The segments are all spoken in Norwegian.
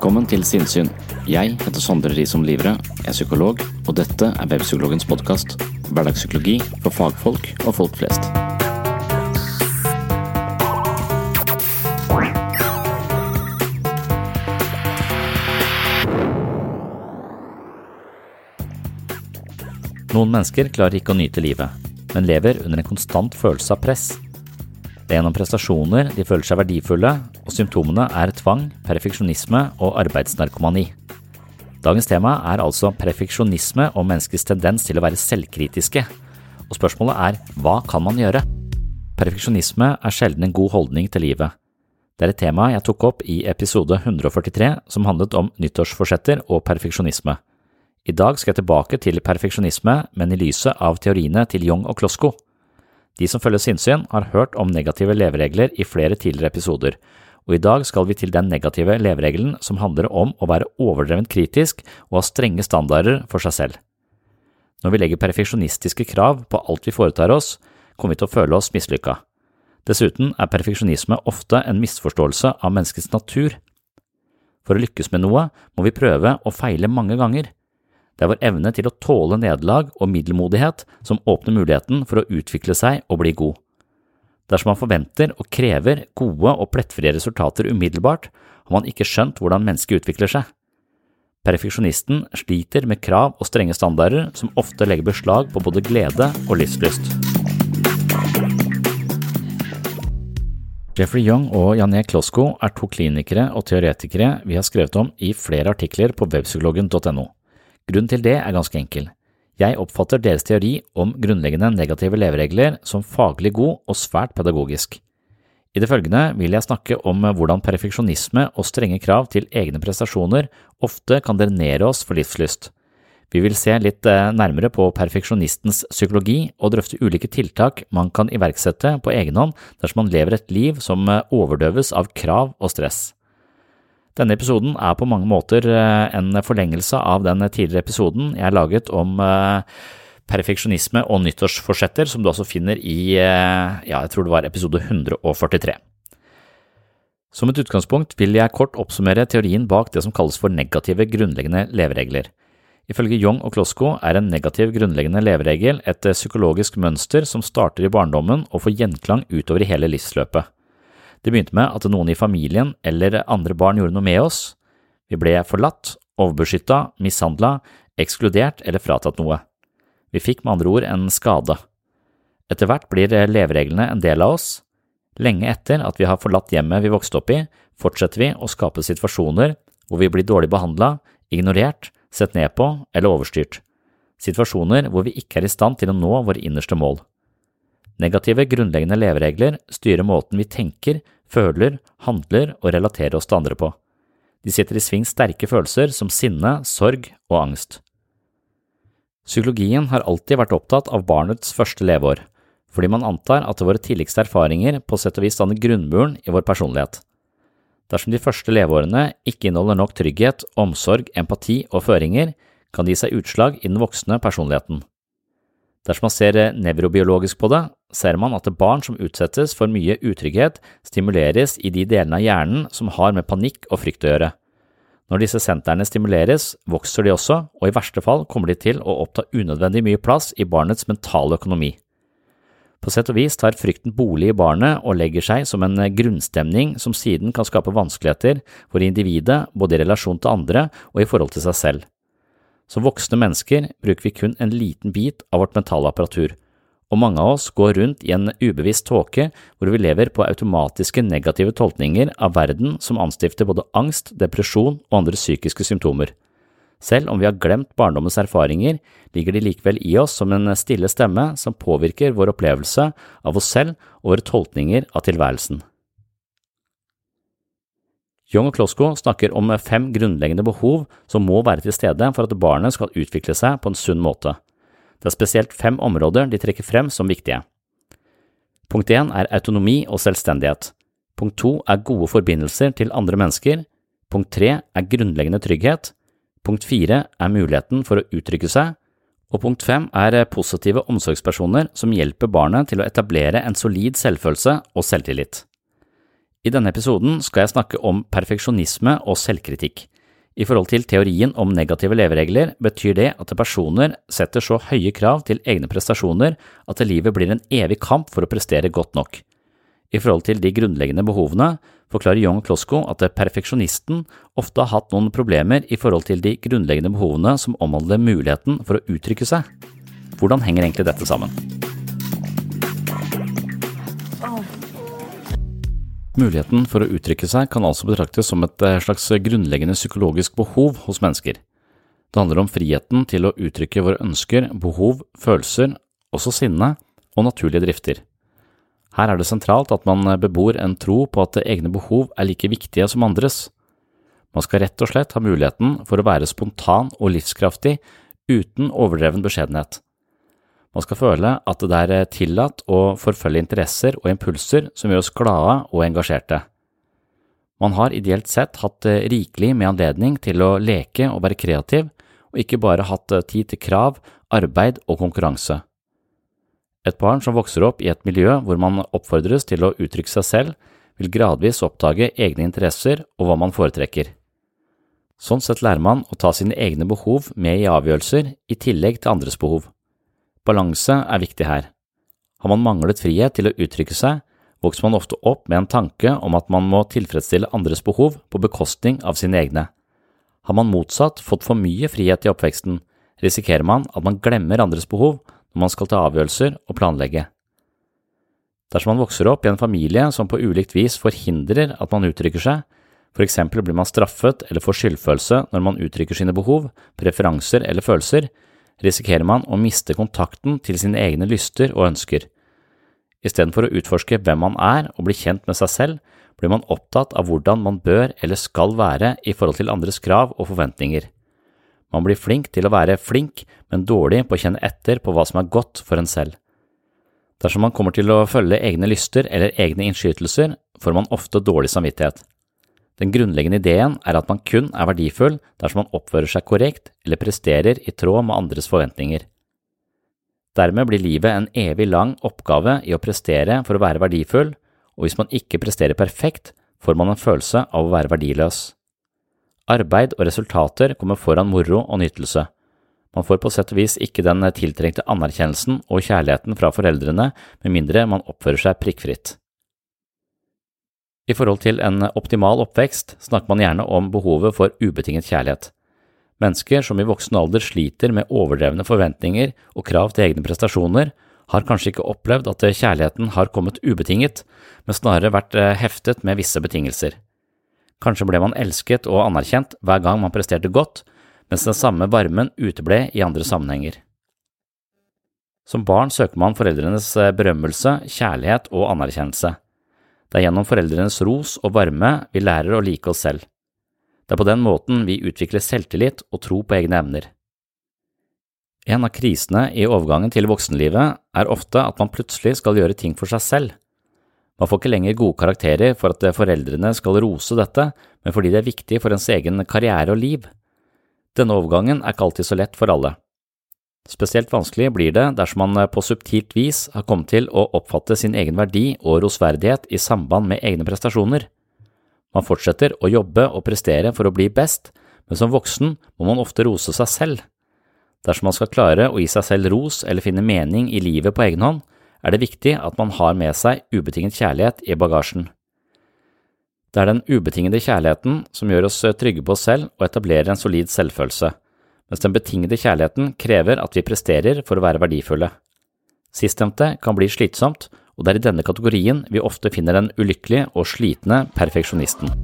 Velkommen til Sinnsyn. Jeg heter Sondre Risom Livre, jeg er psykolog, og dette er Webpsykologens podkast. Hverdagspsykologi for fagfolk og folk flest. Noen mennesker klarer ikke å nyte livet, men lever under en konstant følelse av press. Det er gjennom prestasjoner de føler seg verdifulle, og symptomene er tvang, perfeksjonisme og arbeidsnarkomani. Dagens tema er altså perfeksjonisme og menneskets tendens til å være selvkritiske, og spørsmålet er hva kan man gjøre? Perfeksjonisme er sjelden en god holdning til livet. Det er et tema jeg tok opp i episode 143 som handlet om nyttårsforsetter og perfeksjonisme. I dag skal jeg tilbake til perfeksjonisme, men i lyset av teoriene til Young og Klosko. De som følger sinnssyn, har hørt om negative leveregler i flere tidligere episoder, og i dag skal vi til den negative leveregelen som handler om å være overdrevent kritisk og ha strenge standarder for seg selv. Når vi legger perfeksjonistiske krav på alt vi foretar oss, kommer vi til å føle oss mislykka. Dessuten er perfeksjonisme ofte en misforståelse av menneskets natur. For å lykkes med noe må vi prøve og feile mange ganger. Det er vår evne til å tåle nederlag og middelmodighet som åpner muligheten for å utvikle seg og bli god. Dersom man forventer og krever gode og plettfrie resultater umiddelbart, har man ikke skjønt hvordan mennesket utvikler seg. Perfeksjonisten sliter med krav og strenge standarder som ofte legger beslag på både glede og livslyst. Jeffrey Young og Jané Klosko er to klinikere og teoretikere vi har skrevet om i flere artikler på webpsykologen.no. Grunnen til det er ganske enkel. Jeg oppfatter deres teori om grunnleggende negative leveregler som faglig god og svært pedagogisk. I det følgende vil jeg snakke om hvordan perfeksjonisme og strenge krav til egne prestasjoner ofte kan drenere oss for livslyst. Vi vil se litt nærmere på perfeksjonistens psykologi og drøfte ulike tiltak man kan iverksette på egen hånd dersom man lever et liv som overdøves av krav og stress. Denne episoden er på mange måter en forlengelse av den tidligere episoden jeg har laget om perfeksjonisme og nyttårsforsetter, som du altså finner i, ja, jeg tror det var episode 143. Som et utgangspunkt vil jeg kort oppsummere teorien bak det som kalles for negative grunnleggende leveregler. Ifølge Young og Klosko er en negativ grunnleggende leveregel et psykologisk mønster som starter i barndommen og får gjenklang utover i hele livsløpet. Det begynte med at noen i familien eller andre barn gjorde noe med oss. Vi ble forlatt, overbeskytta, mishandla, ekskludert eller fratatt noe. Vi fikk med andre ord en skade. Etter hvert blir levereglene en del av oss. Lenge etter at vi har forlatt hjemmet vi vokste opp i, fortsetter vi å skape situasjoner hvor vi blir dårlig behandla, ignorert, sett ned på eller overstyrt. Situasjoner hvor vi ikke er i stand til å nå våre innerste mål. Negative, grunnleggende leveregler styrer måten vi tenker, føler, handler og relaterer oss til andre på. De setter i sving sterke følelser som sinne, sorg og angst. Psykologien har alltid vært opptatt av barnets første leveår, fordi man antar at våre tidligste erfaringer på sett og vis danner grunnmuren i vår personlighet. Dersom de første leveårene ikke inneholder nok trygghet, omsorg, empati og føringer, kan de gi seg utslag i den voksne personligheten. Dersom man ser nevrobiologisk på det, ser man at barn som utsettes for mye utrygghet, stimuleres i de delene av hjernen som har med panikk og frykt å gjøre. Når disse sentrene stimuleres, vokser de også, og i verste fall kommer de til å oppta unødvendig mye plass i barnets mentale økonomi. På sett og vis tar frykten bolig i barnet og legger seg som en grunnstemning som siden kan skape vanskeligheter for individet både i relasjon til andre og i forhold til seg selv. Som voksne mennesker bruker vi kun en liten bit av vårt mentale apparatur, og mange av oss går rundt i en ubevisst tåke hvor vi lever på automatiske negative tolkninger av verden som anstifter både angst, depresjon og andre psykiske symptomer. Selv om vi har glemt barndommens erfaringer, ligger de likevel i oss som en stille stemme som påvirker vår opplevelse av oss selv og våre tolkninger av tilværelsen. Young og Klosko snakker om fem grunnleggende behov som må være til stede for at barnet skal utvikle seg på en sunn måte. Det er spesielt fem områder de trekker frem som viktige. Punkt 1 er autonomi og selvstendighet. Punkt 2 er gode forbindelser til andre mennesker. Punkt 3 er grunnleggende trygghet. Punkt 4 er muligheten for å uttrykke seg. Og punkt 5 er positive omsorgspersoner som hjelper barnet til å etablere en solid selvfølelse og selvtillit. I denne episoden skal jeg snakke om perfeksjonisme og selvkritikk. I forhold til teorien om negative leveregler betyr det at personer setter så høye krav til egne prestasjoner at livet blir en evig kamp for å prestere godt nok. I forhold til de grunnleggende behovene forklarer Young Klosko at perfeksjonisten ofte har hatt noen problemer i forhold til de grunnleggende behovene som omhandler muligheten for å uttrykke seg. Hvordan henger egentlig dette sammen? Muligheten for å uttrykke seg kan altså betraktes som et eh, slags grunnleggende psykologisk behov hos mennesker. Det handler om friheten til å uttrykke våre ønsker, behov, følelser, også sinne og naturlige drifter. Her er det sentralt at man bebor en tro på at egne behov er like viktige som andres. Man skal rett og slett ha muligheten for å være spontan og livskraftig uten overdreven beskjedenhet. Man skal føle at det er tillatt å forfølge interesser og impulser som gjør oss glade og engasjerte. Man har ideelt sett hatt rikelig med anledning til å leke og være kreativ, og ikke bare hatt tid til krav, arbeid og konkurranse. Et barn som vokser opp i et miljø hvor man oppfordres til å uttrykke seg selv, vil gradvis oppdage egne interesser og hva man foretrekker. Sånn sett lærer man å ta sine egne behov med i avgjørelser i tillegg til andres behov. Balanse er viktig her. Har man manglet frihet til å uttrykke seg, vokser man ofte opp med en tanke om at man må tilfredsstille andres behov på bekostning av sine egne. Har man motsatt fått for mye frihet i oppveksten, risikerer man at man glemmer andres behov når man skal ta avgjørelser og planlegge. Dersom man vokser opp i en familie som på ulikt vis forhindrer at man uttrykker seg, for eksempel blir man straffet eller får skyldfølelse når man uttrykker sine behov, preferanser eller følelser, risikerer man å miste kontakten til sine egne lyster og ønsker. Istedenfor å utforske hvem man er og bli kjent med seg selv, blir man opptatt av hvordan man bør eller skal være i forhold til andres krav og forventninger. Man blir flink til å være flink, men dårlig på å kjenne etter på hva som er godt for en selv. Dersom man kommer til å følge egne lyster eller egne innskytelser, får man ofte dårlig samvittighet. Den grunnleggende ideen er at man kun er verdifull dersom man oppfører seg korrekt eller presterer i tråd med andres forventninger. Dermed blir livet en evig lang oppgave i å prestere for å være verdifull, og hvis man ikke presterer perfekt, får man en følelse av å være verdiløs. Arbeid og resultater kommer foran moro og nytelse. Man får på sett og vis ikke den tiltrengte anerkjennelsen og kjærligheten fra foreldrene med mindre man oppfører seg prikkfritt. I forhold til en optimal oppvekst snakker man gjerne om behovet for ubetinget kjærlighet. Mennesker som i voksen alder sliter med overdrevne forventninger og krav til egne prestasjoner, har kanskje ikke opplevd at kjærligheten har kommet ubetinget, men snarere vært eh, heftet med visse betingelser. Kanskje ble man elsket og anerkjent hver gang man presterte godt, mens den samme varmen uteble i andre sammenhenger. Som barn søker man foreldrenes eh, berømmelse, kjærlighet og anerkjennelse. Det er gjennom foreldrenes ros og varme vi lærer å like oss selv. Det er på den måten vi utvikler selvtillit og tro på egne evner. En av krisene i overgangen til voksenlivet er ofte at man plutselig skal gjøre ting for seg selv. Man får ikke lenger gode karakterer for at foreldrene skal rose dette, men fordi det er viktig for ens egen karriere og liv. Denne overgangen er ikke alltid så lett for alle. Spesielt vanskelig blir det dersom man på subtilt vis har kommet til å oppfatte sin egen verdi og rosverdighet i samband med egne prestasjoner. Man fortsetter å jobbe og prestere for å bli best, men som voksen må man ofte rose seg selv. Dersom man skal klare å gi seg selv ros eller finne mening i livet på egen hånd, er det viktig at man har med seg ubetinget kjærlighet i bagasjen. Det er den ubetingede kjærligheten som gjør oss trygge på oss selv og etablerer en solid selvfølelse, mens den betingede kjærligheten krever at vi presterer for å være verdifulle. Sistnevnte kan bli slitsomt, og det er i denne kategorien vi ofte finner den ulykkelige og slitne perfeksjonisten.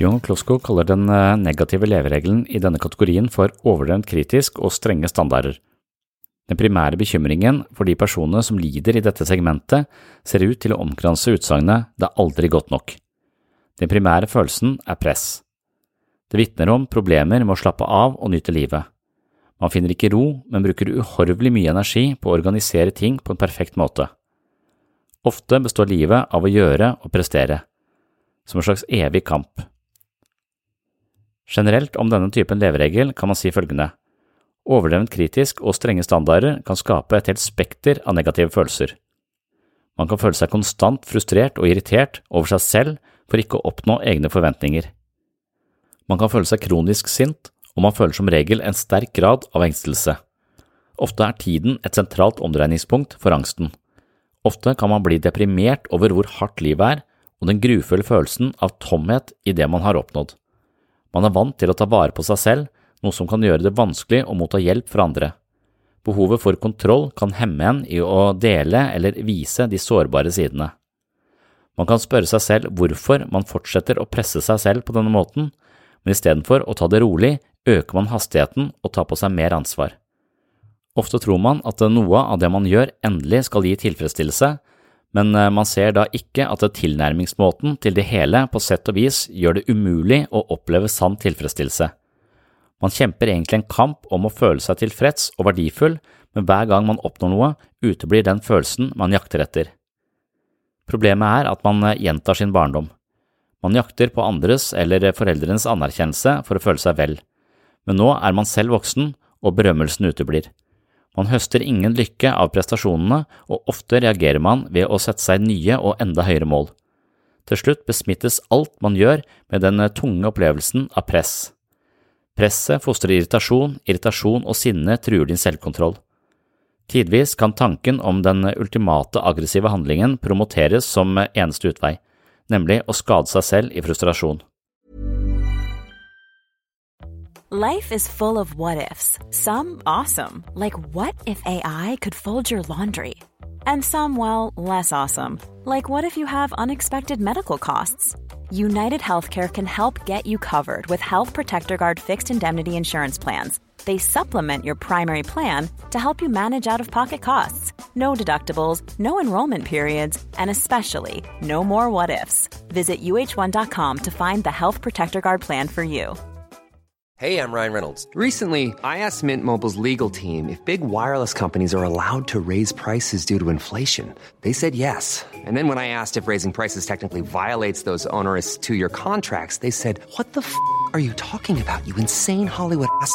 Jon Klosko kaller den eh, negative leveregelen i denne kategorien for overdrevent kritisk og strenge standarder. Den primære bekymringen for de personene som lider i dette segmentet, ser ut til å omkranse utsagnet det er aldri godt nok. Den primære følelsen er press. Det vitner om problemer med å slappe av og nyte livet. Man finner ikke ro, men bruker uhorvelig mye energi på å organisere ting på en perfekt måte. Ofte består livet av å gjøre og prestere, som en slags evig kamp. Generelt om denne typen leveregel kan man si følgende. Overdrevent kritisk og strenge standarder kan skape et helt spekter av negative følelser. Man kan føle seg konstant frustrert og irritert over seg selv for ikke å oppnå egne forventninger. Man kan føle seg kronisk sint, og man føler som regel en sterk grad av engstelse. Ofte er tiden et sentralt omdreiningspunkt for angsten. Ofte kan man bli deprimert over hvor hardt livet er, og den grufulle følelsen av tomhet i det man har oppnådd. Man er vant til å ta vare på seg selv, noe som kan gjøre det vanskelig å motta hjelp fra andre. Behovet for kontroll kan hemme en i å dele eller vise de sårbare sidene. Man kan spørre seg selv hvorfor man fortsetter å presse seg selv på denne måten, men istedenfor å ta det rolig, øker man hastigheten og tar på seg mer ansvar. Ofte tror man at noe av det man gjør endelig skal gi tilfredsstillelse, men eh, man ser da ikke at tilnærmingsmåten til det hele på sett og vis gjør det umulig å oppleve sann tilfredsstillelse. Man kjemper egentlig en kamp om å føle seg tilfreds og verdifull, men hver gang man oppnår noe, uteblir den følelsen man jakter etter. Problemet er at man eh, gjentar sin barndom. Man jakter på andres eller foreldrenes anerkjennelse for å føle seg vel, men nå er man selv voksen, og berømmelsen uteblir. Man høster ingen lykke av prestasjonene, og ofte reagerer man ved å sette seg nye og enda høyere mål. Til slutt besmittes alt man gjør med den tunge opplevelsen av press. Presset fostrer irritasjon, irritasjon og sinne truer din selvkontroll. Tidvis kan tanken om den ultimate aggressive handlingen promoteres som eneste utvei, nemlig å skade seg selv i frustrasjon. Life is full of what ifs. Some awesome, like what if AI could fold your laundry? And some, well, less awesome, like what if you have unexpected medical costs? United Healthcare can help get you covered with Health Protector Guard fixed indemnity insurance plans they supplement your primary plan to help you manage out of pocket costs. No deductibles, no enrollment periods, and especially no more what ifs. Visit uh1.com to find the Health Protector Guard plan for you. Hey, I'm Ryan Reynolds. Recently, I asked Mint Mobile's legal team if big wireless companies are allowed to raise prices due to inflation. They said yes. And then when I asked if raising prices technically violates those onerous two year contracts, they said, What the f are you talking about, you insane Hollywood ass?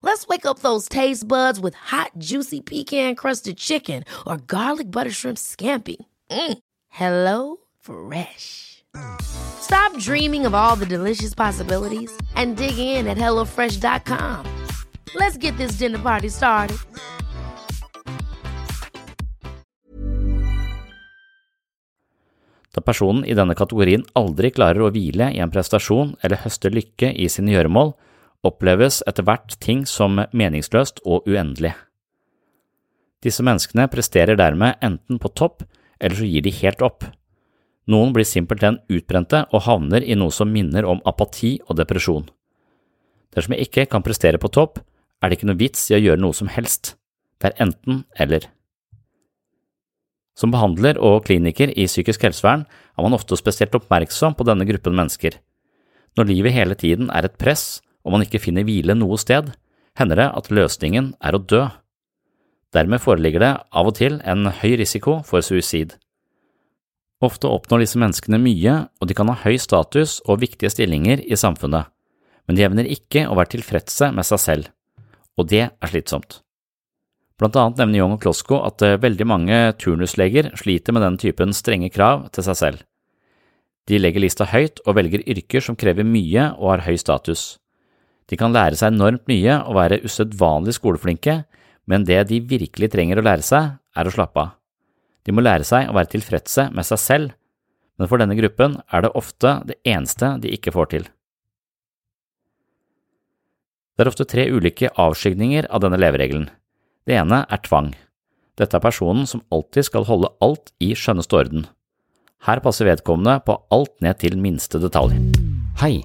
Let's wake up those taste buds with hot, juicy pecan crusted chicken or garlic butter shrimp scampi. Mm. Hello Fresh. Stop dreaming of all the delicious possibilities and dig in at HelloFresh.com. Let's get this dinner party started. Da personen i denne kategorien aldri klarer å hvile i en prestasjon eller høste lykke i sine gjøremål, oppleves etter hvert ting som meningsløst og uendelig. Disse menneskene presterer dermed enten på topp, eller så gir de helt opp. Noen blir simpelthen utbrente og havner i noe som minner om apati og depresjon. Dersom jeg ikke kan prestere på topp, er det ikke noe vits i å gjøre noe som helst. Det er enten eller. Som behandler og kliniker i psykisk helsevern er man ofte spesielt oppmerksom på denne gruppen mennesker. Når livet hele tiden er et press og man ikke finner hvile noe sted, hender det at løsningen er å dø. Dermed foreligger det av og til en høy risiko for suicid. Ofte oppnår disse menneskene mye, og de kan ha høy status og viktige stillinger i samfunnet, men de evner ikke å være tilfredse med seg selv, og det er slitsomt. Blant annet nevner Young og Klosko at eh, veldig mange turnusleger sliter med den typen strenge krav til seg selv. De legger lista høyt og velger yrker som krever mye og har høy status. De kan lære seg enormt mye og være usedvanlig skoleflinke, men det de virkelig trenger å lære seg, er å slappe av. De må lære seg å være tilfredse med seg selv, men for denne gruppen er det ofte det eneste de ikke får til. Det er ofte tre ulike avskygninger av denne leveregelen. Det ene er tvang. Dette er personen som alltid skal holde alt i skjønneste orden. Her passer vedkommende på alt ned til minste detalj. Hei,